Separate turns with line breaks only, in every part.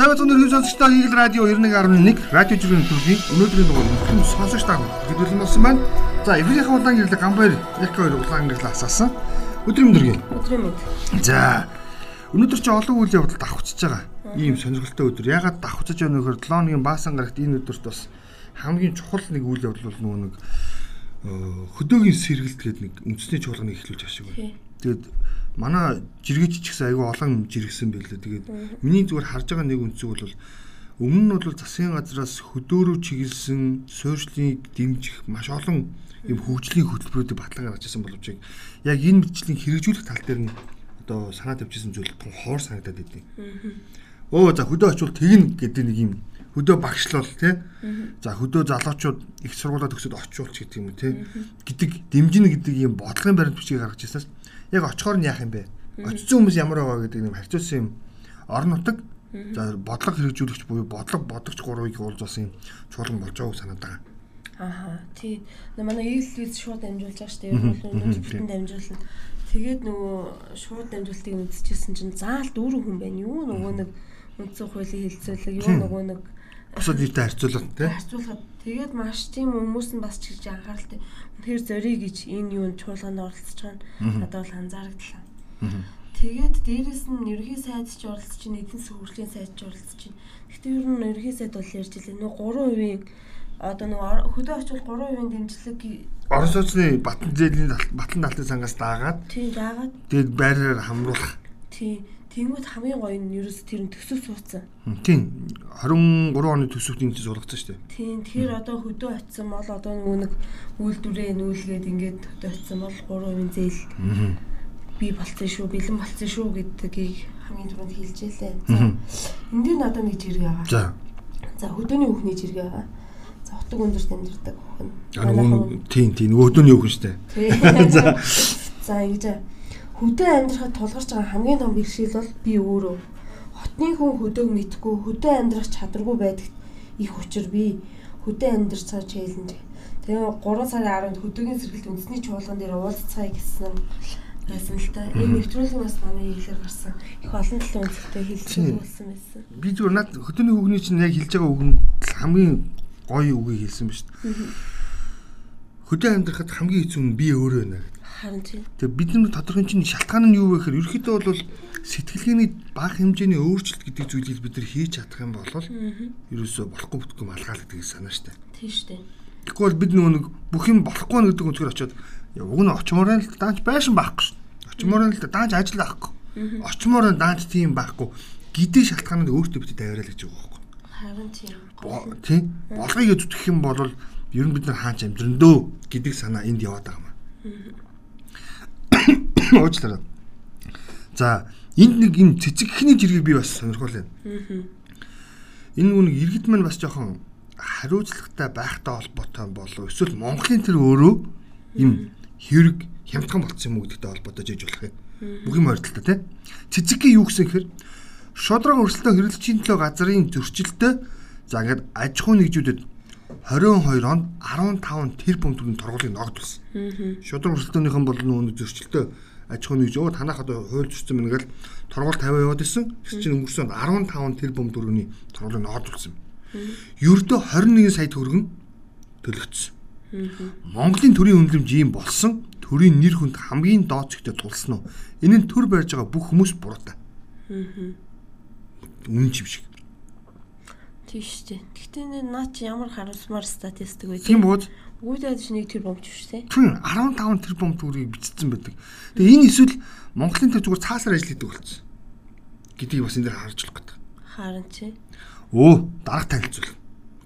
Сайн байна уу сонсогчдоо Игэл радио 91.1 радио жүргийн төргийн өнөөдрийн дугаар бүхэн сонсогч та хэдүүлэн болсон байна. За эврийнхээ улаан гэрлэг гамбайр яг хоёр улаан гэрлэг асаасан. Өдрийн өдргийн.
Өдрийн мэд.
За өнөөдөр чи олон үйл явдал давхцаж байгаа. Ийм сонирхолтой өдөр. Ягаад давхцаж байна вэ гэхээр 7 өдрийн баасан гарагт энэ өдөрт бас хамгийн чухал нэг үйл явдал бол нөгөө нэг хөдөөгийн сэргэлт гэдэг нэг үндэсний чуулганыг эхлүүлж авшиг байна. Тэгээд манай жиргэч ч гэсэн айгүй олон жиргсэн байлээ. Тэгээд миний зүгээр харж байгаа нэг үнцэг бол өмнө нь бол засгийн газраас хөдөөрөө чиглэсэн суурьшлыг дэмжих маш олон юм хөгжлийн хөтөлбөрүүдийг батлан гаргаж ирсэн боловч яг энэ мэтчлийн хэрэгжүүлэх тал дээр нь одоо санаа тавьчихсан зүйл тун хоор санагдаад идэв. Өө за хөдөө очивол тэгнэ гэдэг нэг юм хөдөө багшлал тий. За хөдөө залуучууд их сургуулаа төгсөд очиулч гэдэг юм тий. гэдэг дэмжинэ гэдэг юм бодлогын баримт бичгийг гаргаж ирсэнээс яг очихоор нь яах юм бэ? Очсон хүмүүс ямар байгаа гэдэг нэг харьцуулсан юм орон нутаг за бодлого хэрэгжүүлэгч буюу бодлого бодогч гурвыг уулзсан юм чуулган болж байгааг санаад байгаа.
Ааха тий. Манай ээлжлээс шууд дамжуулж байгаа шүү дээ. Бол өнөөдөр бүтэн дамжуулна. Тэгээд нөгөө шууд дамжуултыг үзчихсэн чинь заалт өөрөө хүн байна. Юу нөгөө нэг үндсэн хуулийн хэлцүүлэг, юу нөгөө нэг
бусад нийтэд харьцуулах тий.
Харьцуулахад тэгээд маш тийм хүмүүс нь бас чигж анхааралтай. Тэгэхээр зориг гэж энэ юунд чуулганд оролцож байгаа нь надад бол анзаарагдлаа. Тэгээд дээрэс нь ерхий сайд ч оролцож чинь, эдийн засгийн хөгжлийн сайд ч оролцож чинь. Гэхдээ ер нь ерхий сайд бол ярьж илээ. Нөгөө 3% одоо нөгөө хөдөө очвол 3% дэмжлэг
Орон сууцны батан зээлийн батлан талтын сангаас даагаад
тий даагаад
тэгээд байраар хамруулах.
Тий Тэнгүүд хамгийн гоё нь ерөөс тэр нь төсөв суудсан.
Тийм. 23 оны төсөвт энэ суулгацсан шүү дээ.
Тийм. Тэгэхээр одоо хөдөө очисон бол одоо нөгөө нэг үйлдвэрээ нүүлгээд ингээд хөдөө очисон бол 3% зээл би болцсон шүү, бэлэн болцсон шүү гэдгийг хамгийн түрүүнд хэлжээ лээ. За. Энд дээр надад нэг зэрэг байгаа.
За.
За хөдөөний үхний зэрэг. За хотог өндөрт амьдардаг бүхэн.
Тийм, тийм. Нөгөө хөдөөний үхэн шүү дээ.
За. За ингэж хөдөө амьдрахад тулгарч байгаа хамгийн том бэрхшээл бол би өөрөө. Хотны хүн хөдөөг мэдхгүй хөдөө амьдрах чадваргүй байдагт их учир би хөдөө амьдрах цаа челленж. Тэгээ 3 сарын 10-нд хөдөөгийн сэргэлт үндэсний чуулган дээр уулзцаая гэсэн байсан л та. Энэ нэвтрүүлэг бас манай ихээр гарсан. Их олон талын үндэстэй хэлсэн болсон байсан.
Би зүгээр над хөдөөний үгний чинь яг хэлж байгаа үг нь хамгийн гоё үгийг хэлсэн ба шүү дээ. Хөдөө амьдрахад хамгийн хэцүү нь би өөрөө байна
Харин тийм.
Тэгээ бид нар тодорхой чинь шалтгаан нь юу вэ гэхээр ерөөхдөө бол сэтгэлгээний бага хэмжээний өөрчлөлт гэдэг зүйлийг бид нар хийж чадах юм бол ерөөсөө болохгүй бүтггүй малгаал гэдэг санаа штэ.
Тийм штэ.
Тэгэхгүй бол бид нөгөө нэг бүх юм болохгүй нэ гэдэг үнээр очиод уг нь очмоор нь л даанч байшин байхгүй штэ. Очмоор нь л даанч ажил байхгүй. Очмоор нь даанч тийм байхгүй гэдэг шалтгааныг өөртөө бид тавиараа л гэж байгаа байхгүй.
Харин тийм.
Тийм. Болгоёо зүтгэх юм бол ер нь бид нар хаач амьдрэн дөө гэдэг санаа энд яваад байгаа юм. Уучлаарай. За энд нэг юм цэцэг ихний жиргэг би бас сонирхол байна. Энэ нүг иргэд маань бас жоохон хариуцлагатай байхтай холбоотой болов эсвэл Монголын тэр өөрөө юм хэрэг хямдхан болцсон юм уу гэдэгтэй холбоотой жиж болох юм. Бүх юм ойртолтой тий. Цэцэггийн юу гэсэн хэрэг шодрог өрсөлдөө хэрэглэгчийн төлөө газрын зөрчилтэй за ингээд аж ахуй нэгжүүдэд 22 онд 15 тэрбум төгрөгийн торгуулийг ногдуулсан. Шудраг өрсөлдөөнийхэн бол нөгөө зөрчилтэй аж ахуйн нэгж өө танах одоо хууль зөрчсөн мэн гэл торгуул 50 яваад исэн. Тэр чинь өнгөрсөн 15 тэрбум төгрөгийн торгуулийг ногдуулсан. Ердөө 21 сая төгрөг нь төлөгдсөн. Монголын төрийн үнэлэмж ийм болсон. Төрийн нэр хүнд хамгийн доод зэгтээ тулсан уу? Энэ нь төр барьж байгаа бүх хүмүүс буруутай. Үнэн чим шиг.
Тийм шүү дээ. Гэхдээ наа чи ямар харамсмаар статистик вэ?
Тийм үү?
Үүдээд чи нэг тэр бомч шүү дээ.
Тийм 15 тэр бом төгрөгийг бичсэн байдаг. Тэгээ энэ эсвэл Монголын төв зүгээр цаасаар ажил хийдэг болсон. гэдгийг бас энэ дээр харж болох гэдэг.
Харин чи.
Өө дарга танилцуул.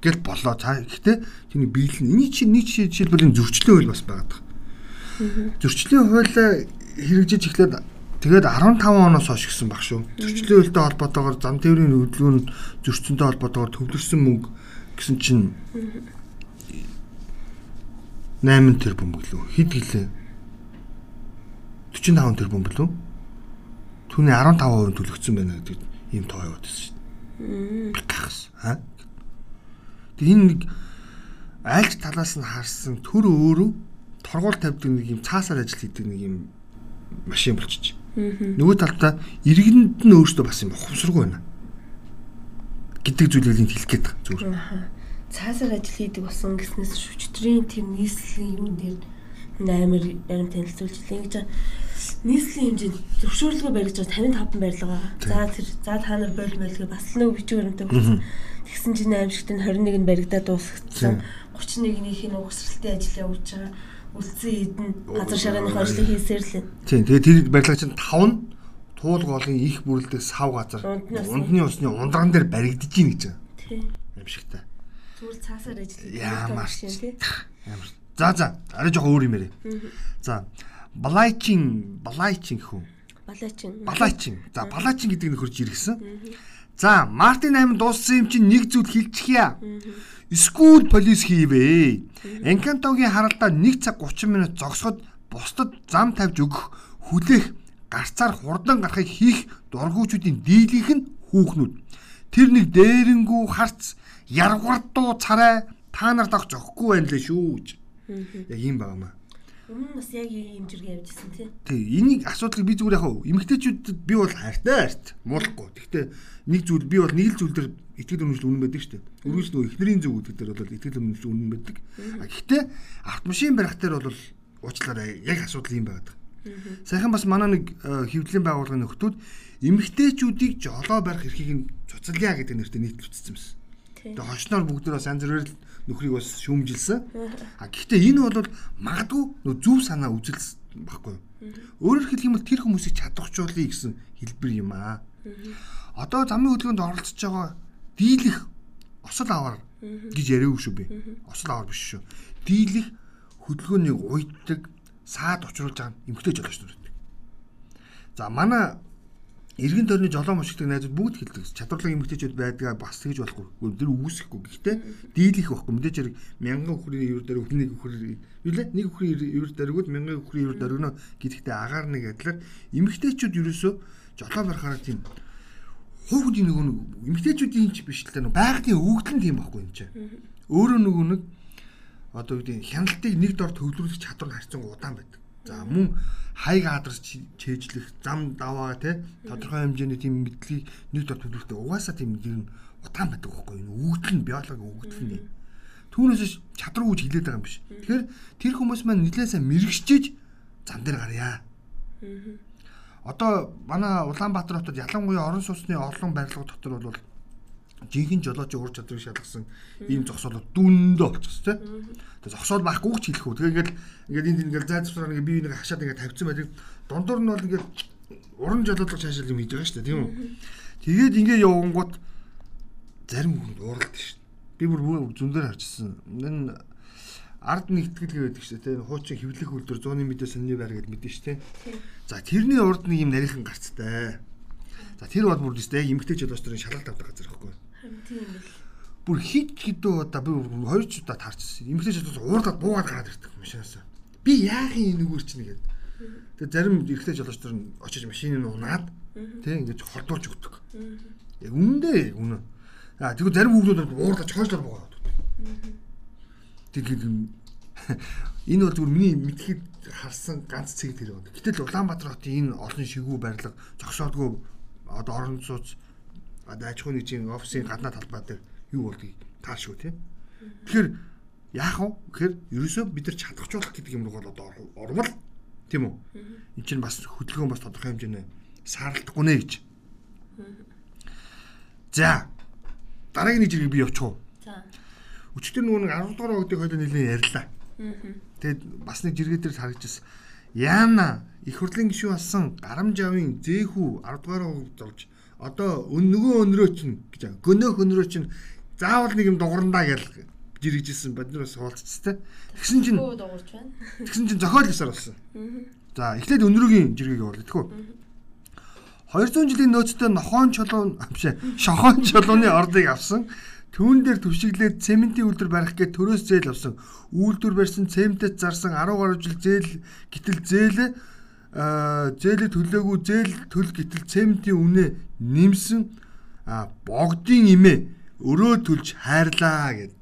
Гэл болоо. Гэхдээ тэний биелэн эний чи нэг жишээлбэл зөрчлийн хууль бас байгаад байна. Зөрчлийн хууль хэрэгжиж эхлээд Тэгээд 15 оноос хойш гисэн баг шүү. Зөрчлийн үйлдэл холбоотойгоор зам тээврийн хөдөлгөөн зөрчсөнтэй холбоотойгоор төвлөрсөн мөнгө гэсэн чинь 8 тэрбум гэлөө хэд гэлээ 45 тэрбум билүү түүний 15% төлөгдсөн байна гэдэг ийм тоо яваад байсан шүү дээ. Гахс аа. Тэг энэ нэг айлч талаас нь харсан төр өөрөө торгуул тавьдаг нэг юм цаасаар ажил хийдэг нэг юм машин болчих. Нөгөө талдаа иргэнд нь өөртөө бас юм ухамсаргүй байна. гэдэг зүйлийг хэлэх гээд байгаа зүгээр.
Цаасаар ажил хийдэг болсон гэснээс шүчтрийн тэр нийслэлийн юм дээр амар барим танилцуулж илээ гэж нийслэлийн хэмжээнд зөвшөөрлөгөө барьж байгаа 55 барилга байгаа. За тэр за та нар бойл байлгаа бас л нэг бичиг баримтаа хүрсэн. Тэгсэн чинь аимшигт нь 21 нь баригдаад дуусгацсан. 31-ийнх нь угсралтын ажил явуулж байгаа. Үлдсэн эдэн газар шарганы ажлыг хийсээр л байна.
Тийм. Тэгээ тэр барилга чинь 5 нь туулгоолын их бүрэлдэх сав газар ундны усны ундран дээр баригдаж ийн гэж.
Тийм.
Аимшигтай.
Зүгээр цаасаар ажиллаж
Ямар
шин
ч.
тий.
Ямар. За за. Арай жоохон өөр юм ярэ. За. Балайчин, балайчин хүү.
Балаачин.
Балайчин. За, балайчин гэдэг нь хурж иргсэн. За, Мартин 8 дууссан юм чинь нэг зүйл хэлчихье. Скул полис хийвээ. Энкантогийн харалдаа 1 цаг 30 минут зогсоход бусдад зам тавьж өгөх, хүлээх, гарцаар хурдан гарахыг хийх дургуучдын дийлийнх нь хүүхнүүд. Тэр нэг дээрэнгүү харц яргвардуу царай та нарт авах зөхгүй байна лээ шүү гэж. Яг юм байгаа маа.
Өмнө нь бас яг ийм жиргээ явжсэн тий.
Тэг энийг асуудлыг би зүгээр яхав эмгтээчүүдэд би бол хайртай хайрт муулахгүй. Гэхдээ нэг зүйл би бол нэг л зүйл дээр итгэл үнэмшил үнэн байдаг шүү дээ. Өргөж нөгөө эхнэрийн зөв гэдэг дээр бол итгэл үнэмшил үнэн байдаг. А гэхдээ автомашин барих дээр бол уучлаарай яг асуудал юм байдаг. Сайхан бас манай нэг э, хэвлэлийн байгууллагын нөхдүүд эмгтээчүүдийг жолоо барих эрхийг нь цуцлаа гэдэг нэртэй нийтлүүлсэн юмсэн. Тэгээ хошноор бүгд нөө янз бүрээр л нөхрийг бас шүүмжилсэн. А гэхдээ энэ бол магадгүй нөө зөв санаа үзэлсэн баггүй. Өөрөөр хэлэх юм бол тэр хүмүүсийг чадахжуулъя гэсэн хэлбэр юм аа. Одоо замын хөдөлгөөнд оролцож байгаа дийлэх осол аваар гэж яриаг шүү би. Осол аваар биш шүү. Дийлэх хөдөлгөөнийг уйддаг, саад учруулж байгаа эмгтэй жолооч нар байдаг. За манай Иргэн тойрны жолоо мушигдаг найзууд бүгд хэлдэг. Чадварлаг эмэгтэйчүүд байдгаа бас тэгж болохгүй. Тэр үүсэхгүй. Гэхдээ дийлэх байхгүй. Мэдээж хэрэг мянган өхрийн ивэр дээр өхний өхрийн юу лээ? Нэг өхрийн ивэр дэргүүд мянган өхрийн ивэр дэргөнө гэдэгтээ агаар нэг адилаар эмэгтэйчүүд ерөөсөө жолоо барахаар тийм хүүхдийн нөгөө нэг эмэгтэйчүүдийн ч биш л та нөгөө байгалийн өвгдөл нь тийм байхгүй юм чинь. Өөрөө нөгөө нэг одоо нь хяналтыг нэг дор төвлөрүүлэх чадвар харьцан удаан байдаг. За мөн хайг хаадарч чэйжлэх зам даваа те тодорхой хэмжээний тийм мэдлийг нэг дор төвлөрөхтэй угаасаа тийм юм удаан байдаг байхгүй юу? Өвгдөл нь биологи өвгдөл нь. Түүнээс чадвар үүж хилээд байгаа юм биш. Тэгэхээр тэр хүмүүс маань нэлээсээ мэрэгчжиж зам дээр гарья. Одоо манай Улаанбаатар хотод ялангуяа орон сууцны олон барилга дотор бол жинхэнэ жолооч ур чадрыг шалгасан ийм зогсоолууд дүндээ болчихсон тийм. Тэгээ зогсоол байхгүй ч хэлэх үү. Тэгээ ингээл ингээд энд ингээл зай цэцраар ингээд бие биенийг хашаад ингээд тавьсан байдаг. Дундуур нь бол ингээд уран жолоодлого шаашаал юм хийж байгаа шүү дээ тийм үү. Тэгээд ингээд явгангууд зарим хүмүүс ууралдаг шүү. Би бүр зүүн дээр харчихсан. Энэ ард нэгтгэлгээ байдаг шүү дээ. Хуучин хөвлөх үйлдвэр 100-ны мэдээ сонины байр гэдээ мэдэн шүү дээ. За тэрний урд нэг юм нарийнхан гарцтай. За тэр бол бүр яг эмгтэй жолооч нарын шалгалт авдаг газар?
Харин тийм л.
бүр хит хитүү удаа би бүр хоёр ч удаа таарчихсан. Эмгтэй жолооч уурлаад буугаад гараад ирдэг машинаас. Би яахын энэгээр чинь гэдэг. Тэгээ зарим эрэгтэй жолооч нар очиж машиныг нь унаад тэг ингэж хордуулж өгдөг. Яг үнэндээ үнэ. Аа тэгвэл зарим хүүхдүүд уурлаж хойшлоор буугаад. Тэгээд энэ бол зүгээр миний мэдхэд харсан ганц цэг тэр байна. Гэтэл Улаанбаатар хотын энэ олон шигүү барилга зогсоодгүй одоо орон одоо аж ахуйн нэгжийн офисын гаднаа талбай дээр юу болдгийг таашгүй тийм. Тэгэхээр яах вэ? Тэгэхээр ерөөсөө бид нар чадахжуулах гэдэг юм руу бол одоо орвол тийм үү? Энд чинь бас хөдөлгөөн бас тодорхой хэмжээний саарлахгүй нэ гэж. За дараагийн нэг зэрэг би явчих.
За.
Өчигдөр нөгөө нэг 10 дугаар өгдөг хоёул нэлээд ярьлаа. Тэгэд бас нэг жиргээ дээр харагдчихсан. Яана их хурлын гишүүн болсон гарамж авын зээхүү 10 дугаар өгд орж одоо нөгөө өнрөө чинь гэж гөнөөх өнрөө чинь заавал нэг юм дугурандаа гэж жиргэжсэн бид нар бас хуулцчихсан. Тэгсэн чинь
Хөө дуурч байна.
тэгсэн чинь зохиол ёсоор болсон. За эхлээд өнрөөгийн жиргээг явуулъя тэхүү. 200 жилийн нөөцтэй нохоон чулуун биш шохон чулууны ордыг авсан. Түүн дээр түшиглээд цементийн үйлдвэр барих гэж төрөөс зээл авсан. Үйлдвэр барьсан цементэд зарсан 10 гаруй жил зээл гítэл зээлээ зээлээ төлөөгүй зээл төл гítэл цементийн үнэ нэмсэн богдын имээ өрөө төлж хайрлаа гэд.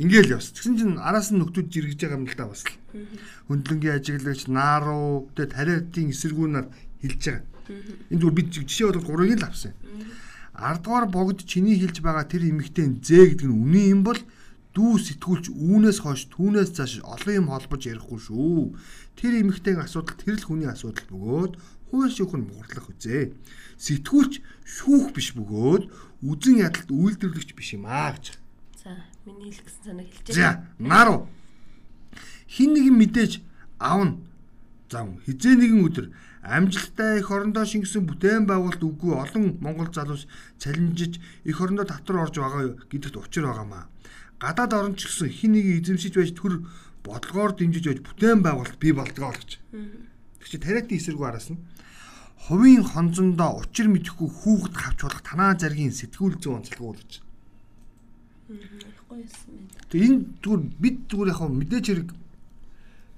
Ингээл явс. Тэгсэн чинь араас нь нөхдүүд жиргэж байгаа юм л да бас л. Хөндлөнгийн ажиглагч нааруу тэгээд тариатын эсэргүүнээр хэлж байгаа. Энд зүгээр бид жишээ бол гурыг л авсан. ардугаар богд чиний хэлж байгаа тэр эмэгтэй зээ гэдэг нь үнэн юм бол дүү сэтгүүлч үүнээс хойш түүнээс цааш олон юм холбож ярихгүй шүү. Тэр эмэгтэйг асуудал тэр л хүний асуудал бөгөөд хууль шүүх нь муурлах үзээ. Сэтгүүлч шүүх биш бөгөөд үзэн ядалт үйлдвэрлэгч биш юм аа гэж.
За, миний хэлсэн санааг хэлж
За, наруу. Хин нэгэн мэдээж аавна. За, хизээ нэгэн өдөр амжилттай эх орондоо шингэсэн бүтээн байгуулалт үгүй олон монгол залуус цалинжиж эх орондоо татвар орж байгаа гэдэгт учир байгаамаа. Гадаад орн ч гэсэн хин нэг эзэмшиж байж төр бодлогоор дэмжиж байж бүтээн байгуулалт бий болдгоо л гэж. Тэг чи тариатын эсэргүү араас нь хувийн хонзондоо учир мэдэхгүй хүүхэд хавчуулах танаа заргийн сэтгүүл зүйн онцлог
юм байна.
Тэг энэ зүгээр бид зүгээр яг мэдээж хэрэг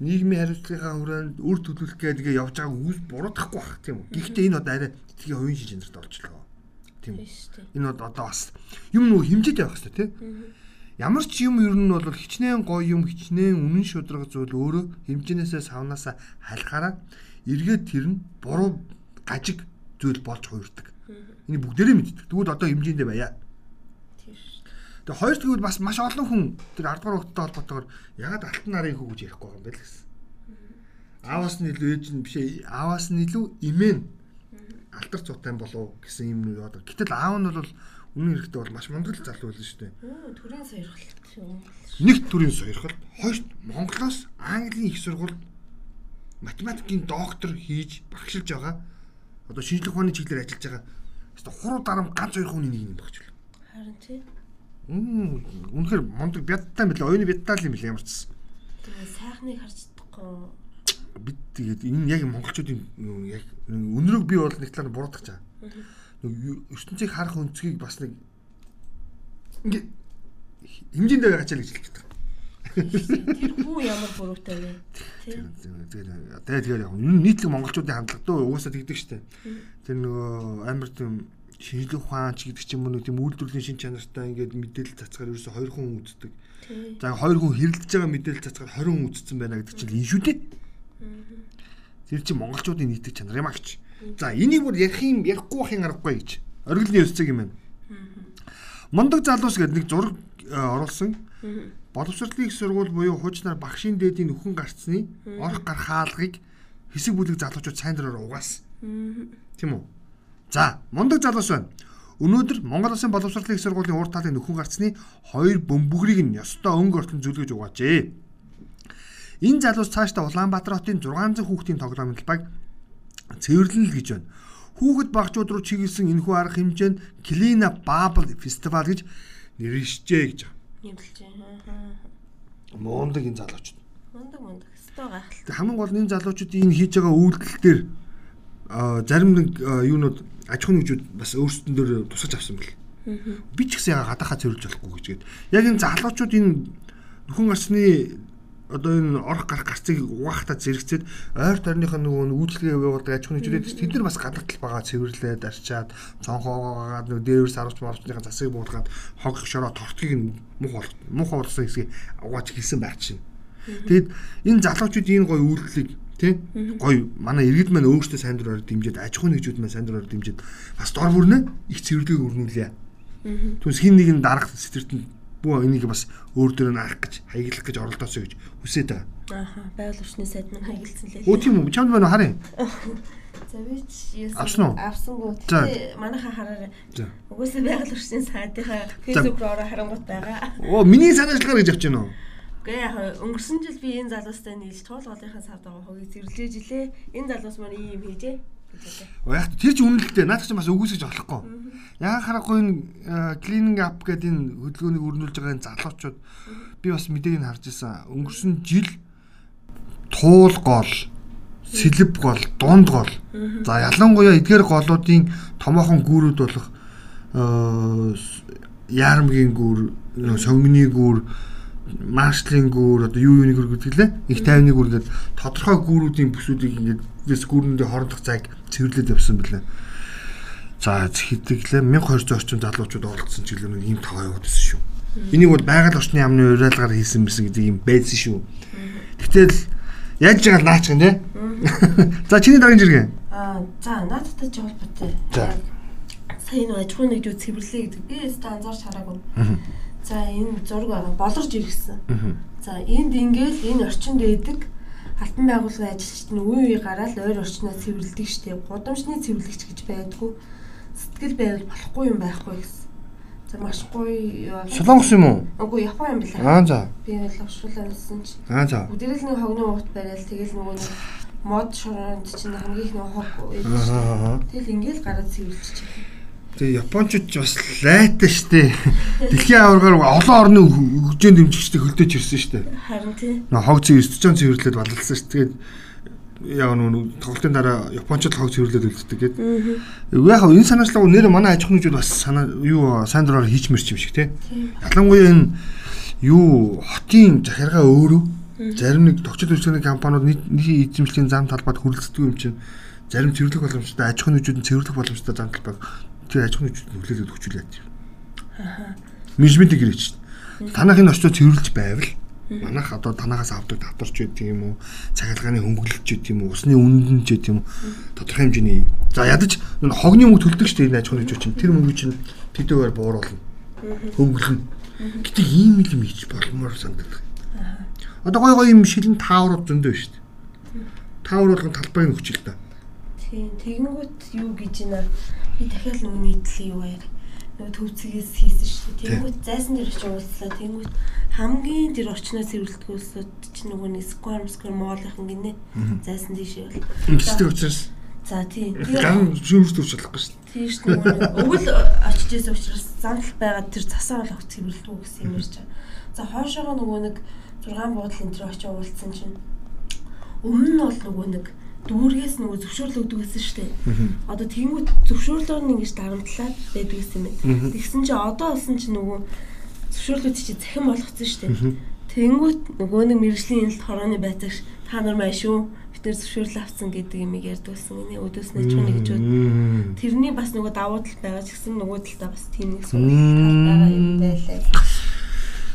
нийгмийн хариуцлагынхаа хүрээнд үр төлөвлөх гэдгээ явж байгааг үс буруудахгүй бах тийм үү. Гэхдээ энэ одоо арай тгийн хувийн шин чанарт орчлоо. Тийм үү.
Үү.
Энэ одоо бас юм нөгөө хэмжээд явах хэрэгтэй тийм. Ямар ч юм ер нь бол хичнээн гоё юм хичнээн үнэн шудраг зүйл өөрөө хэмжээнээсээ савнаасаа халахаараа эргээд тэр нь буруу гажиг зүйл болж хуурдаг. Энэ бүгдээрээ мэддэг. Тэгвэл одоо хэмжээндээ байя. Тэгээ хоёр тэгвэл бас маш олон хүн тэр 10 дугаар хүүхдтэй холбоотойгоор ягаад алтан нарын хүү гэж ярихгүй юм бэ л гэсэн. Ааваас нь илүү ээж нь биш ээ. Ааваас нь илүү имэн алтар цуутай болов гэсэн юм юу яадаг. Гэтэл аав нь бол үнэн хэрэгтээ бол маш мундаг залуу байлаа шүү дээ.
Төрийн сойрхолт шүү.
Нэг төрлийн сойрхол, хоёрт Монголоос Английн их сургууль математикийн доктор хийж багшилж байгаа. Одоо шинжлэх ухааны чиглэлээр ажиллаж байгаа. Хэвээ хуруу дарам ганц хоёр хүний нэг юм багч л.
Харин тий.
Үнэхээр мундаг бядтай мэлээ. Оюуны бядтай л юм лээ ямар ч.
Тэгээ сайхныг харж чадахгүй.
бид тэгээд энэ яг монголчуудын яг өнрөг би бол нэг талаар буруудах чаа. Нэг ертөнцийг харах өнцгийг бас нэг ингээ хэмжээндээ байгаа л гэж хэлж байна.
Тэр хүү ямар буруутай вэ? Тий.
Тэгээд тэгээд яг нийтлэг монголчуудын хандлага дөө угаасаа тэгдэг штэ. Тэр нөгөө амар тийм шинжлэх ухаан ч гэдэг ч юм уу тийм үйлдвэрлэлийн шин чанартай ингээд мэдээлэл цацгаар ерөөсө 20 хүн үздэг. За 20 хүн хэрэлдэж байгаа мэдээлэл цацгаар 20 хүн үзсэн байна гэдэг чинь энэ шүү дээ. Тэр чинь монголчуудын нийтэг чанар юм агч. За энийг бүр ярих юм ярихгүй байхын аргагүй гэж. Оргилны өсцөг юм байна. Мондог залуус гэдэг нэг зураг э, оруулсан. Боловсролын их сургууль буюу хуучнаар багшийн дээдийн нөхөн гарцны орох гар хаалгыг хэсэг бүлэг залуучууд сайн дураар угаас. Тийм үү? За, мондог залуус байна. Өнөөдөр Монгол Улсын боловсролын их сургуулийн урд талын нөхөн гарцны хоёр бөмбөгрийг нь ёстой өнгө ортон зүлгэж угаажээ. Энэ залуус цаашдаа Улаанбаатар хотын 600 хүүхдийн тоглоомын талбайг цэвэрлэн л гэж байна. Хүүхэд багчууд руу чиглэсэн энэхүү арга хэмжээнд Клина Бабл фестивал гэж нэршжээ гэж байна.
Нэмэлж байна.
Мундаг энэ залуучууд.
Мундаг мундаг. Өстой гайхалтай.
Хамгийн гол нь энэ залуучууд энэ хийж байгаа үйлдэл дээр зарим нэг юунууд аж ахуйн нэгжүүд бас өөрсдөн дээр тусгаж авсан бэл. Би ч гэсэн яга гадаахаа цэвэрлж болохгүй гэж гээд. Яг энэ залуучууд энэ нөхөн гарсны одоо энэ орох гарах гарцыг угаахтаа зэрэгцээд ойр тойрныхаа нөгөө үйлчлэгээ явуулдаг аж ахуйн нэгжүүд тэд нар бас гадаад талбайгаа цэвэрлээд арчаад цонхоогоод нөгөө дээрс харуулж марчныхаа засыг буулгаад хог шороо тортгийг нь мух бол мух болсон хэсгийг угааж хэлсэн байх чинь. Тэгэд энэ залуучууд энэ гоё үйлдэлийг тий? Гоё. Манай иргэд маань өөрсдөө сайн дураар дэмжиж аж ахуйн нэгжүүд маань сайн дураар дэмжиж бас дор бүрнэ их цэвэрлэгийг өрнүүлээ. Түнс хин нэг нь дарах сэтэртэнд бүү энийг бас өөр дөр нь арах гэж хаяглах гэж оролдоосоо гэж хүсээд байгаа.
Ааха, байгаль орчны сайд маань хаягдсан лээ.
Өө тийм үү чамд байна харъя.
За би ч яасан-
Авсан уу?
Авсангүй. Тэгээ манайхаа хараарай. Угсаа байгаль орчны сайдынхаа фэйсбүүк руу ороо харангуут байгаа.
Оо миний санаачлагаар гэж авч байна уу?
Гэ яг өнгөрсөн жил би энэ залуустай нийлж туулгын савд байгаа хогийг зэрлэж жилээ. Энэ залуус маань ийм юм хийжээ.
Яг тэр чинь үнэлэлтэй. Наадах чинь бас үгүйсгэж болохгүй. Яг харахгүй энэ cleaning up гэдэг энэ хөдөлгөөнийг өрнүүлж байгаа энэ залуучууд би бас мэдээг нь харж ирсэн. Өнгөрсөн жил туул гол, сэлб гол, дунд гол. За ялангуяа эдгээр голуудын томоохон гүүрүүд болох э, яармгийн гүүр, нөө сонгоны гүүр, маршлын гүүр одоо юу юуны гүүр гэдэг лээ. Их тайвны гүүр гэдэг тодорхой гүүрүүдийн бүсүүдийг ингээд дэс гүүрэндээ хоорондох зайг цэвэрлээд явсан билээ. За хэдиглээ 1200 орчим залуучууд оролцсон чиглэл нь ийм тоо байсан шүү. Энийг бол байгаль орчны яамны уриалгаар хийсэн мэсэн гэдэг юм байсан шүү. Гэтэл яаж байгаа л наач гэн тий. За чиний дараагийн жиргэн.
Аа за наадтай ч холбоотой.
За.
энэ аж ахуйн нэгжүүд цэвэрлээ гэдэг. Би өөртөө анзаарч хараагүй. За энэ зураг байгаа болорж иргсэн. За энд ингээл энэ орчинд байдаг алтан байгууллагын ажилчид нь үе үе гараад ойр орчноо цэвэрлдэг штеп. Гудамжны цэвэрлэгч гэж байдгүй. Сэтгэл байвал болохгүй юм байхгүй гэсэн. За маш гоё.
Солонгос юм уу?
Үгүй Япон юм билээ.
Аа за.
Би уушруулаад хэлсэн чи.
Аа за.
Өдөрөл нэг хогны уут барайл тэгэл нөгөө нэг мод шоронд чинь хамгийн их нөгөө хог. Тэгэл ингээл гараад цэвэрлж чиг.
Тэгээ Япончууд бас лайтай штэ. Дэлхийн аваргаар олон орны хөгжөөнд дэмжигчтэй хөлдөөж ирсэн штэ.
Харин тий.
Хог цэвэрч чон цэвэрлээд балалсан штэ. Тэгээд яг нөө тоглолтын дараа Япончууд хог цэвэрлээд үлддэг гээд. Яг энэ санаачлага нэр манай аж ахуйн хүмүүс бас санаа юу сайн дураар хийж мэрч юм шиг тий. Ялангуяа энэ юу хотын захиргаа өөрөө зарим нэг тогтчод үйлчлэгийн компаниуд нийтийн эзэмшлийн зам талбайд хүрэлцдэг юм чинь зарим цэвэрлэх боломжтой аж ахуйн нь цэвэрлэх боломжтой зам талбайг тэр аж ахуйн нэгжүүд нөлөөлөд яа. Аа. Менежментийг гэрэж чинь. Танах энэ очтоо цэвэрлж байвал манайх одоо танахаас авдаг татварч байт юм уу цахилгааны хөнгөлөлч байт юм уу усны үнэн ч байт юм уу тодорхой хэмжээний. За ядаж хогны мөнгө төлдөг шүү дээ энэ аж ахуйн нэгж чинь. Тэр мөнгө чинь тэдгээр бууруулна хөнгөлнө гэтээ ийм юм хийж болмоор санагдав одоо гой гой юм шилэн таавар зөндөө шүү дээ таавар болгон талбайг өгч л та
тийм тэгэнгүүт юу гэж нэ би дахиад нөгөө нийтлээ юу яа? Нөгөө төвцгээс хийсэн шүү дээ. Тэгэнгүүт зайсан дээр очиж уулзлаа. Тэгэнгүүт хамгийн тэр орчноо цэвэрлдгүүлсүүд чинь нөгөө нэг square square моолынхан гинэ. Зайсан тийш бол
ингэдэг учраас?
За тийм.
Ган шүүрс төвч болохгүй шүү дээ
тийм шүү дээ өвөл очиж исэн учраас замтал байгаа тэр засаа болох цэвэрлдгүү гэсэн юм ярьж байгаа. За хоошоогоо нөгөө нэг 6 буудлын тэр очиж уулзсан чинь өмнө нь бол нөгөө нэг дүүргээс нөгөө зөвшөөрлөгдөг гэсэн шүү дээ. Одоо тэнгуут зөвшөөрлөөр нь ингэж дарамтлаад байдаг гэсэн юм байна. Тэгсэн чинь одоо олсон чинь нөгөө зөвшөөрлүүд чи захин болгоцсон шүү дээ. Тэнгүүт нөгөө нэг мэрэгжлийн энэлт хорооны байцаагч та нар маш шүү бид нэр зөвшөөрөл авсан гэдэг юм ярьдгуулсан. Энэ өдөөс нь ч нэг гэж бод. Тэрний бас нөгөө давуу тал байгаа ч гэсэн нөгөө талдаа бас тийм нэг тал байгаа юм байлаа.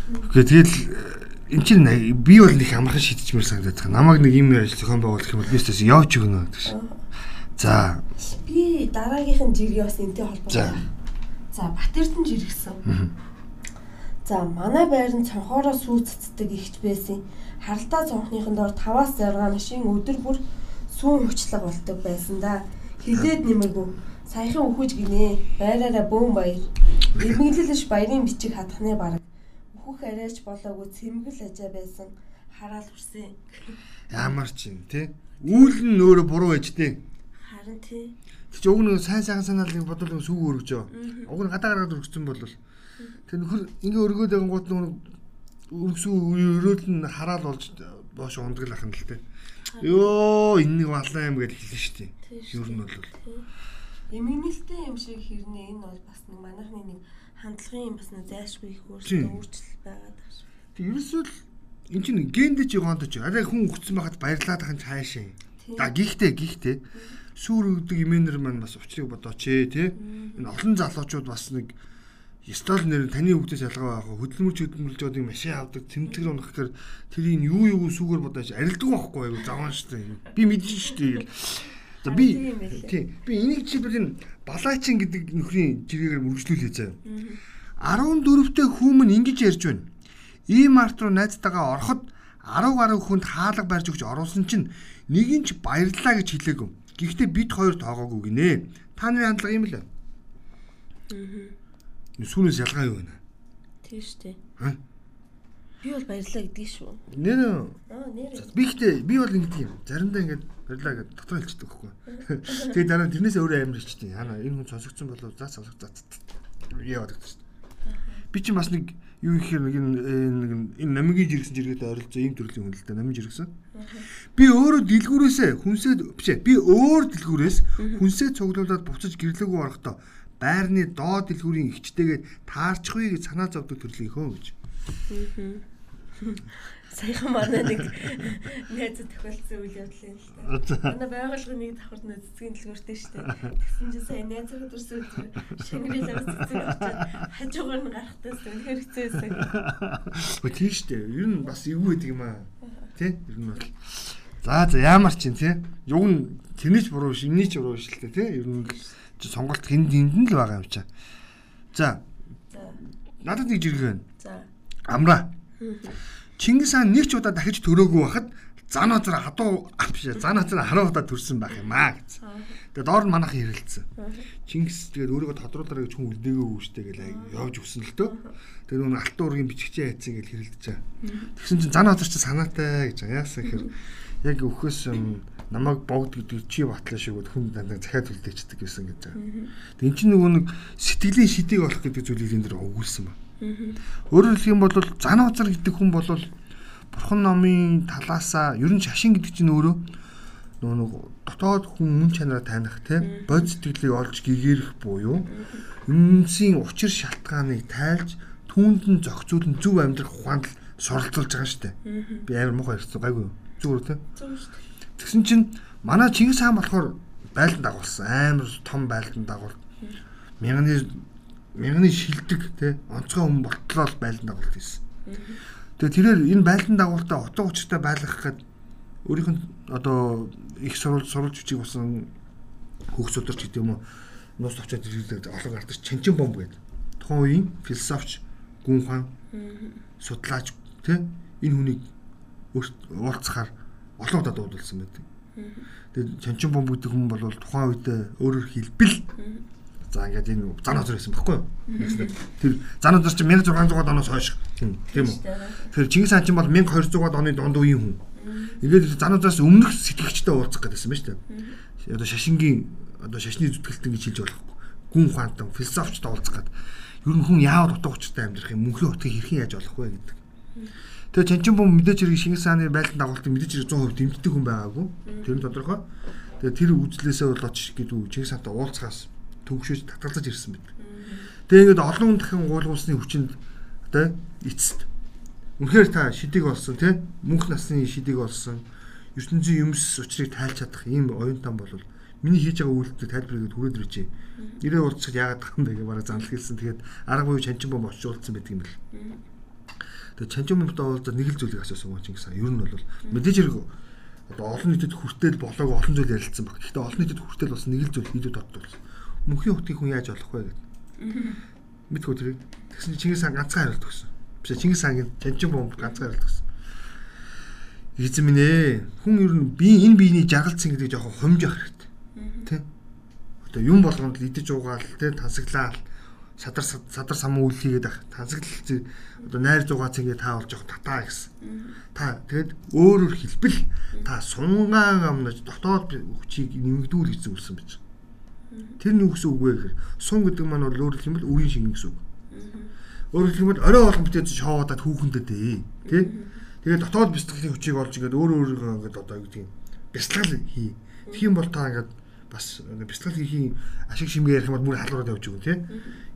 Гэхдээ тэгэл эн чинь би бол нэг амархан шийдчихмээр санагдаад байгаа. Намайг нэг юм ажил зохион байгуулах юм бол би тест явж өгнө гэдэг шиг. За.
Би дараагийнх нь жиргээ бас энтэй холбоотой. За, Батэрдэн жиргсэн. За манай байр нь цонхоороо сүү цэцдэг ихч байсан. Харалтаа цонхныхын доор 5-аас 6 нашийн өдөр бүр сүүн хүчлэг болдог байсан да. Хилээд нэмээгүй. Саяхан өхөж гинэ. Байраараа бөөн баяр. Ирмэглэлш баярын бичиг хатхны бараг. Өөхөх арайч болоогүй цэмгэл ажаа байсан. Хараал хүрсэн.
Ямар ч юм те. Үүл нь өөрөө буруу байж тээ.
Харин тий.
Тэг чи уг нэг сайн сайхан санаалыг бодвол сүүг өргөж. Уг нь гадаа гараад өргөцсөн бол Тэр нөхөр ингээ өргөөд байгаа гут нэг өргөсөн өрөөл нь хараал болж боош ундаг л ахын л тээ. Йоо энэ нэг балан юм гэж хэлсэн шүү дээ. Ер нь бол
эмгэнэлтэй юм шиг хэрнээ энэ бол бас нэг манайхны нэг хандлагын бас нэг зайлшгүй их өөрчлөлт байгаад байна шүү.
Тэг ерөөсөө л эн чинь гендэж гондож арай хүн өгцөн байхад баярлаад ахын цаашаа. Да гихтээ гихтээ. Сүүр өгдөг имэнер маань бас учрыг бодооч ээ тий. Энэ олон залуучууд бас нэг стол нэр таны хөвгдөөс ялгаа байх хөдөлмөрч хөдөлмөрлж байгаа машин авдаг тэмтгэр унах гэхээр тэрийг юу юу сүгээр бодож арилдаг байхгүй айгу заван штэ. Би мэдэн штэ за би тий би энийг жишээлбэл энэ балаачин гэдэг нөхрийн жиргээр мөргжлүүлээ заяа 14-тэй хүүмэн ингэж ярьж байна. Ийм арт руу найзтайгаа ороход 10 гаруй хүнд хаалга барьж өгч оруулсан чинь нэг нь ч баярлаа гэж хэлээгүй. Гэхдээ бид хоёр тоогоогүй гинэ. Та нарын хандлага юм л аа Сүүнээс ялгаа юу вэ?
Шүү дээ. Аа. Би бол баярлаа гэдгийг шүү.
Нэр
Аа нэр.
Би ихтэй би бол ингэдэг юм. Заримдаа ингэж баярлаа гэж дотор хэлчихдэг байхгүй. Тэгээд дараа нь тэрнээс өөрөө амар хэлчихдэг. Яна энэ хүн сонсогдсон болов заа сонсох заа. Яагаад гэдэг чинь. Би чинь бас нэг юу ихээр нэг нэг энэ намгийн жиргсэн жиргээтэй оролцоо ийм төрлийн хүн л да намгийн жиргсэн. Би өөрөө дэлгүүрээсээ хүнсээ бишээ би өөр дэлгүүрээс хүнсээ цуглуулад буцаж гэрлээгүү орохдоо байрны доод дэлгүүрийн ихчтэйгээ таарчихвээ гэж санаа зовдөг төрлийг хөө гэж.
Саяхан манай нэг найз тохиолдсон үйл явдал юм л та. Манай байгууллагын нэг давхар нэг цэцгийн дэлгүүртэй шүү дээ. Тэгсэн чинь сая найз өдөрсөн шингэрэл авсан цэцэг очоод хажуугаар нь гарахтаас үнэхээр хэцүү байсан.
Өө тийм шүү дээ. Ер нь бас эвгүй байдаг юм аа. Тэ? Ер нь бол. За за ямар ч юм тий. Юг нь тэрний ч буруу биш, энэний ч буруу биш л тий. Ер нь сонголт хэн дэнд нь л байгаа юм чаа. За. Надад нэг жиргэн байна.
За.
Амра. Чингис хаан нэг ч удаа дахиж төрөөгүй байхад зан азар хадуу биш зан азар 10 удаа төрсэн байх юм аа гэсэн. Тэгээд доор нь манайхан хэрэлдсэн. Чингис тэгээд өөрийгөө тодруулаарай гэж хүн үлдээгөө үүштэй гэл явж өгсөн л дөө. Тэгээд нүн алтан уургийн бичгчээ хайцсан гэл хэрэлдэж байгаа. Тэгсэн чинь зан азар чи санаатай гэж. Яасан гэхээр яг өхөөс намайг богд гэдэг чи батлаа шиг хүн дандаа захиад үлдээчдэг гэсэн гэж байгаа. Тэгээд эн чинь нөгөө нэг сэтгэлийн шидийг олох гэдэг зүйлийг энэ дэр өгүүлсэн ба. Өөрөөр хэлэх юм бол зан азар гэдэг хүн бол бурхан номын талаасаа ер нь шашин гэдэг чинь өөрөө нөгөө нэг дотоод хүн мөн чанараа таних те бод сэтгэлийг олж гэгэрэх буюу юмсийн учир шалтгааныг тайлж түүнд нь зохицуулан зөв амьдрах ухаанд л суралцуулж байгаа шүү дээ. Би амар муухай ярьсан гайгүй юу? Зүгээр те. Тэгсэн чинь манай Чингис хаан болохоор байлдан дагуулсан. Амар том байлдан дагуул. Мянганы мянганы шилдэг те онцгой хүн болтлоо байлдан дагуулт хийсэн. Тэгээ тэрээр энэ байлдан дагуултаа утга учиртай байлгах гээд өөрийнх нь одоо их сурвалж сурвалж бичиг болсон хөгс өдөрч гэдэг юм уу нус очоод ирээд олон гардаг Чанчин бомб гэдэг. Тухайн үеийн философч, гүн хаан, судлаач тий энэ хүнийг уулзахаар олон удаа дуудулсан байдаг. Тэгээд Чанчин бомб гэдэг хүн бол тухайн үед өөрөөр хэлбэл За ингээд энэ зан азар байсан байхгүй юу? Тэр зан азар чинь 1600 оноос хойш тийм үү? Тэгэхээр Чингис хаан чинь бол 1200 оны донд үеийн хүн. Ингээд зан азараас өмнөх сэтгэгчтэй уулзах гэдсэн байна шүү дээ. Одоо шашингийн одоо шашны зүтгэлтэн гэж хэлж болохгүй. Гүн ухаантан философчтой уулзах гэдэг. Ер нь хүн яавал утга учиртай амьдрах юм, мөнхийн утгыг хэрхэн яаж олох вэ гэдэг. Тэгээ Чанчин бом мэдээж хэрэг Шингис хааны байлдан дагуултыг мэдээж хэрэг 100% дэмждэг хүн байгаагүй. Тэр нь тодорхой. Тэгээ тэр үзлээсээ бол очиж гэдэг Чингис хаантай уулзахаас төгшөөж татгалзаж ирсэн байдаг. Тэгээ ингээд олон дахин уулгуулсны хүчинд одоо эцэст. Үнэхээр та шидэг болсон тий мөнх насны шидэг болсон ертөнцийн юмс учрыг тайлж чадах ийм оюутан бол миний хийж байгаа үйлдэл тайлбарыг түрээд иржээ. Нэрээ уулзахад яагаад тах юм бэ гэж бараг занал хэлсэн. Тэгээд арга буюу чанчин бом очиулсан байдаг юм бэл. Тэгээд чанчин бомтой уулзаад нэг л зүйлийг асуусан гоо Чингис хаан. Ер нь бол мэдээж хэрэг одоо олон нийтэд хүртэл болоог олон зүйл ярилцсан баг. Гэхдээ олон нийтэд хүртэл бас нэг л зүйл хийдэг тодтолсон мөнхийн утгыг хүн яаж олох вэ гэдэг. Мэдгүй тэрийг. Тэгсэн чинь Чингис хаан ганцхан хариулт өгсөн. Биш Чингис хаангийн Чанчин бомб ганцхан хариулт өгсөн. Эзэн минь ээ хүн ер нь би энэ биений жаргалцсан гэдэг жоохон хомж явах хэрэгтэй. Тэ? Одоо юм болгонд л идэж уугаал тэ тансаглаал садар садар самуу үйл хийгээд ах тансаглал одоо найр зугаац ингээ та болж явах татаа гэсэн. Та тэгэд өөрөөр хэлбэл та сунгаан амнаж дотоод хүчийг нэмэгдүүл гэсэн үгсэн байж. Тэр нь юу гэсэн үг вэ гэхээр сун гэдэг маань бол өөрөөр хэлбэл үрийн шингэн гэсэн үг. Өөрөөр хэлбэл орой олон бүтээж шоодаад хүүхэндээ дээ. Тэ? Тэгээд дотоод бэлтгэлийн хүчийг олж ингээд өөр өөрийгөө ингээд одоо юу гэдэг юм бэлтгэл хий. Юм бол та ингээд бас бэлтгэл хийхийн ашиг шимгээ ярих юм бол мөр халуураад явж өгөн тий.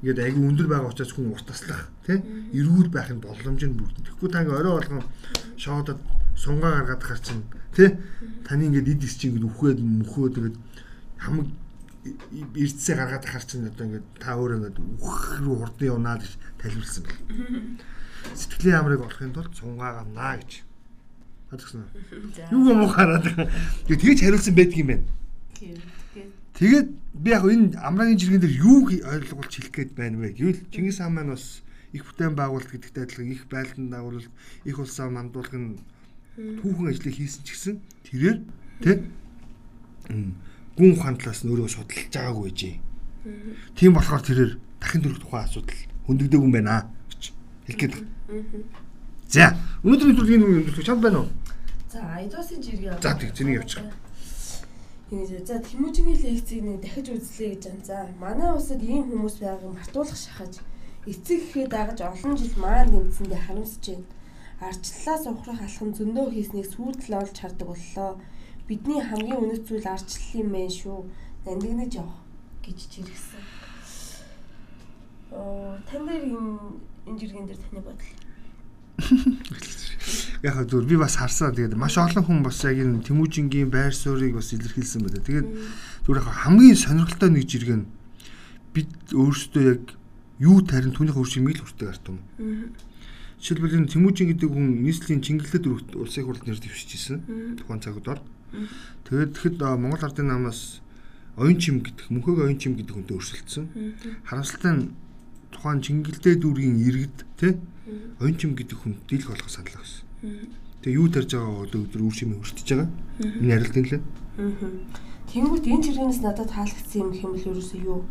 Ингээд айгүй өндөр байгаа учраас хүн урт таслах тий. Эрүүл байх нь боломж нь бүрдэн. Тэгэхгүй та ингээд орой болгон шоодод сунгаа гаргаад хар чинь тий. Таны ингээд эд ис чинь ингээд үхээд мөхөө тэгээд хамаг эрдсээ гаргаад ахаар чинь одоо ингээд та өөрөө ингээд үх рүү хурдан явнаа гэж тайлбарлсан бэл. Сэтгэлийн амрыг олохын тулд цунгаа гамнаа гэж. Хадагсан. Юу юм хараад. Тэгээд хариулсан байдаг юм байна. Тэгээд би яг энэ амрагийн жиргэн дээр юу ойлгуулж хэлэх гээд байна вэ гэвэл Чингис хаан маань бас их бүтээн байгуулалт гэдэгтэй адилхан их байлдан дагуулалт их улсаа мандуулахын түүхэн ажлыг хийсэн ч гэсэн тэрээр тэ гүн ухаантлаас нөрөө судалж байгаагүй жий. Тийм болохоор тэрээр дахин дөрөх тухайн асуудал хөндөгдөг юм байна гэж хэлгээд байна. За, өнөөдрийн төлөвийн юм чанд байна уу?
За, айдосын жиргээ.
За, тэг зэнийг явуучих.
За Тэмүүжигийн лекцийг нэг дахиж үзлээ гэж байна. За, манай улсад ийм хүмүүс байгааг мартуулах шахаж эцэг гэхэд дагаж олон жил маань нэмсэндээ харамсаж байна. Арчлалаас ухрах алхам зөндөө хийснийг сүйтэл олж хардаг боллоо бидний хамгийн үнэт зүйл арчлал юм байна шүү. Нандинаж явах гэж чиргсэн. Оо, тань дээр энэ энэ жиргэн дээр таны бодол.
Яг зөв би бас харсаа тэгээд маш олон хүн бас яг энэ Тэмүүжингийн байр суурийг бас илэрхийлсэн байна. Тэгээд зүгээр яг хамгийн сонирхолтой нэг жиргэн бид өөрсдөө яг юу тарин түүнийх өөр шимийг л хүртэг арт юм. Жишээлбэл энэ Тэмүүжин гэдэг хүн нийслэлийн Чингэлэд улсын хурлд нэр дэвшиж ирсэн. Тухайн цаг үеэр. Тэгээд тэгэхэд Монгол Ардын намаас оюун чим гэдэг мөнхөг оюун чим гэдэг хүнтэй өрсөлдсөн. Харамсалтай нь тухайн Чингэлдээ дүүргийн иргэд тий оюун чим гэдэг хүн дийлх болох санал өгсөн. Тэгээ юу тарж байгаа одоо өдөр үр шимээ өртөж байгаа. Энэ арилтан лээ.
Тэнгүүт энэ чиргэнээс надад таалагдсан юм хэм бэл ерөөсөө юу?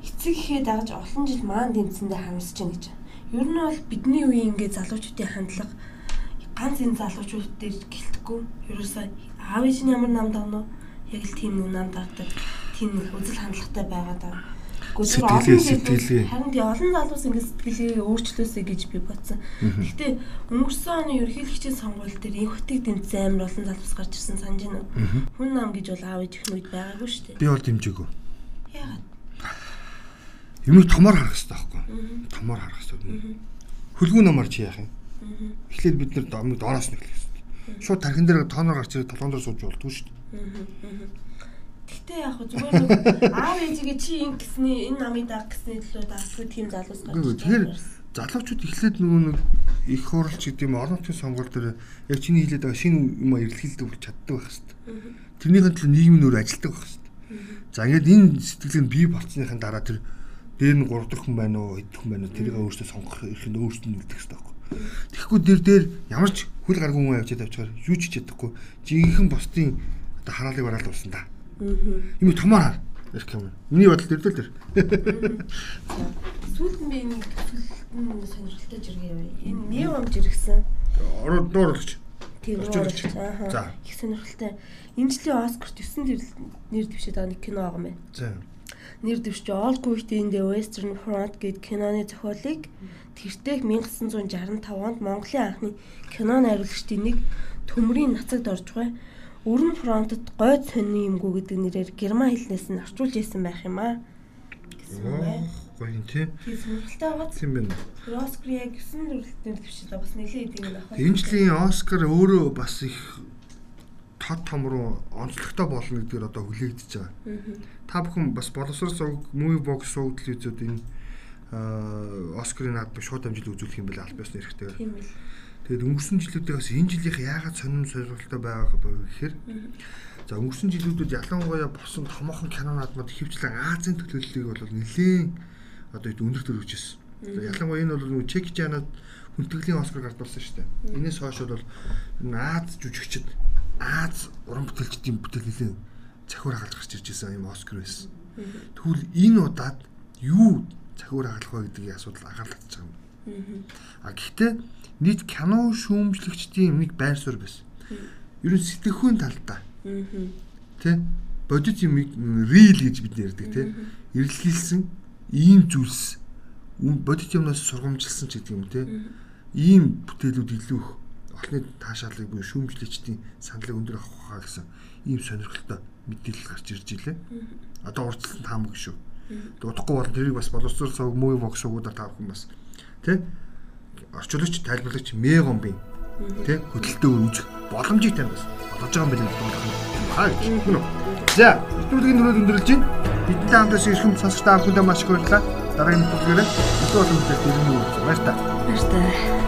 Эцэг ихээ дагаж олон жил маан дэмцэндээ хамсаж байна гэж. Ер нь бол бидний үеийн ингээ залуучуудын хандлага ганц энэ залуучууд дээр гэлтэхгүй. Ерөөсөө аав ээж нь ямар нам дагнаа яг л тийм нэг нам дагдаг. Тийм нэг үзэл хандлагатай байгаад байгаа.
Сэтгэлээ сэтгэлээ.
Харин тий олон залуус ингэ сэтгэлээ өөрчлөөсэй гэж би бодсон. Гэхдээ өнгөрсөн оны ерөнхийлөгчийн сонгуул дээр инхтиг дэмцсэн амар олон залуус гарч ирсэн санаж байна уу? Хүн нам гэж бол аав ээж ихнүүд байгаагүй шүү дээ.
Би бол дэмжээгүй.
Яагаад?
Юмыг томоор харах хэрэгтэй байхгүй юу? Томоор харах хэрэгтэй. Хөлгүү намар чи яах юм? Эхлээд бид домыг доороос нь эхлэх. Шууд тархин дээр тооноор гарч ирээд толгоон дээр сууж болдгоо шүү дээ.
Гэтэ яг зүгээр нэг аав ээжигээ чи ин гэсний энэ намыг даах гэсний төлөө даахгүй тийм залуус гарч.
Тэгэхээр залуучууд эхлээд нөгөө нэг их хурлч гэдэг юм орон нутгийн сонгуул дээр яг чиний хэлээд байгаа шинэ юм эргэлхийлдэг бол чаддаг байх хэвээр. Тэрнийхэн төлөө нийгэм нөр ажилтдаг байх хэвээр. За ингээд энэ сэтгэлийг бий болцсныхын дараа тэр дээр нь 3 дахь хүн байна уу, хэд хүн байна уу тэрийг өөртөө сонгох эрх нь өөртөө үлдэх хэрэгтэй байхгүй. Тэгэхгүй дээр дээр ямар ч хөл гаргүй хүн авчиад авчихаар юу ч хийж чадахгүй. Жинхэнэ бусдын одоо хараалыг бараал дуусна да. Юм томоор хар. Ирэх юм. Миний бодол дээр дээр.
Сүүлд би нэг төсөлтөн сонирхолтой жиргээ яваа. Энэ неом жиргсэн.
Ороод дуурлаж.
Тийм дуурлаж. За. Их сонирхолтой. Энэ жилийн Оскарт 9 нэр дэвшээд байгаа нэг кино байгаа юм байна.
За.
Нэр дэвшиж All Good in the Western Front гэдэг киноны зохиолыг тэртех 1965 онд Монголын анхны кино найруулагчдын нэг төмрийн нацагд орж байгаа Өрн фронтод гойд сонин юмгүй гэдэг нэрээр герман хэлнээс нь орчуулж ирсэн байх юм аа.
гэсэн байна. Гоё тий.
Тийм сонирхолтой байгаа.
Тийм байна.
Оскар яг 9 дүрлэлтээр төвшөлтэй бас нэлээд эдийг нь авах.
Энэ жилийн Оскар өөрөө бас их тод том руу онцлогтой болно гэдгээр одоо хүлээгдэж байгаа. Та бүхэн бас боловсрол сувг, movie box сувгдл үзүүд энэ Оскарын наадмыг шууд амжилт үзүүлэх юм бол аль биесны эрхтэйгээр.
Тийм ээ
Тэгээд өнгөрсөн жилүүдээ бас энэ жилийнх яагаад сонирм сонирхолтой байгаа вэ гэхээр за өнгөрсөн жилүүдэд ялангуяа босон томоохон кинонуудад хөвчлэн Азийн төлөөллийг бол нэлээд одоо өндөр төрөж ирсэн. Ялангуяа энэ бол чек жанаад хүндэтгэлийн Оскар гардуулсан шүү дээ. Энээс хойш бол Аз жүжигчд Аз уран бүтээлчдийн бүтээл нэлээд захиур хагалж гарч ирж байсан юм Оскар байсан. Тэгвэл энэ удаад юу захиур хагалах вэ гэдгийг асуудал анхаарлагдаж байгаа юм. А гэхдээ нийт кино шүүмжлэгчдийн нэг байр суурь байсан. Ер нь сэтгэхүйн талдаа. Тэ? Бодит юм рил гэж бид ярьдаг тэ. Ирэлхийлсэн ийм зүйлс бодит юмнаас сургамжилсан ч гэдэг юм тэ. Ийм бүтээлүүд илүү их олонний таашаалыг буюу шүүмжлэгчдийн саналыг өндөр авах хаа гэсэн ийм сонирхолтой мэдээлэл гарч ирж илээ. Одоо урдчлан таамаг шүү. Удахгүй бол тэрийг бас боловсрол сувг муу бокс сувгуудаар таах юм бас. Тэ? орчуулагч тайлбарлагч мегомбын тий хөдөлтөө үүсэх боломжийг тань бас бодож байгаа юм байна л хаа гэж үнэ. За нэвтрүүлгийн нөрөөл өндөрлж байна. Бидэнтэй хамтаас ирхэн сонсогч та бүхэндээ маш их баярлалаа. Дараагийн нэвтрүүлгээрээ өсвөр болон мэдээлэл үү. Баяр та.
Баяр та.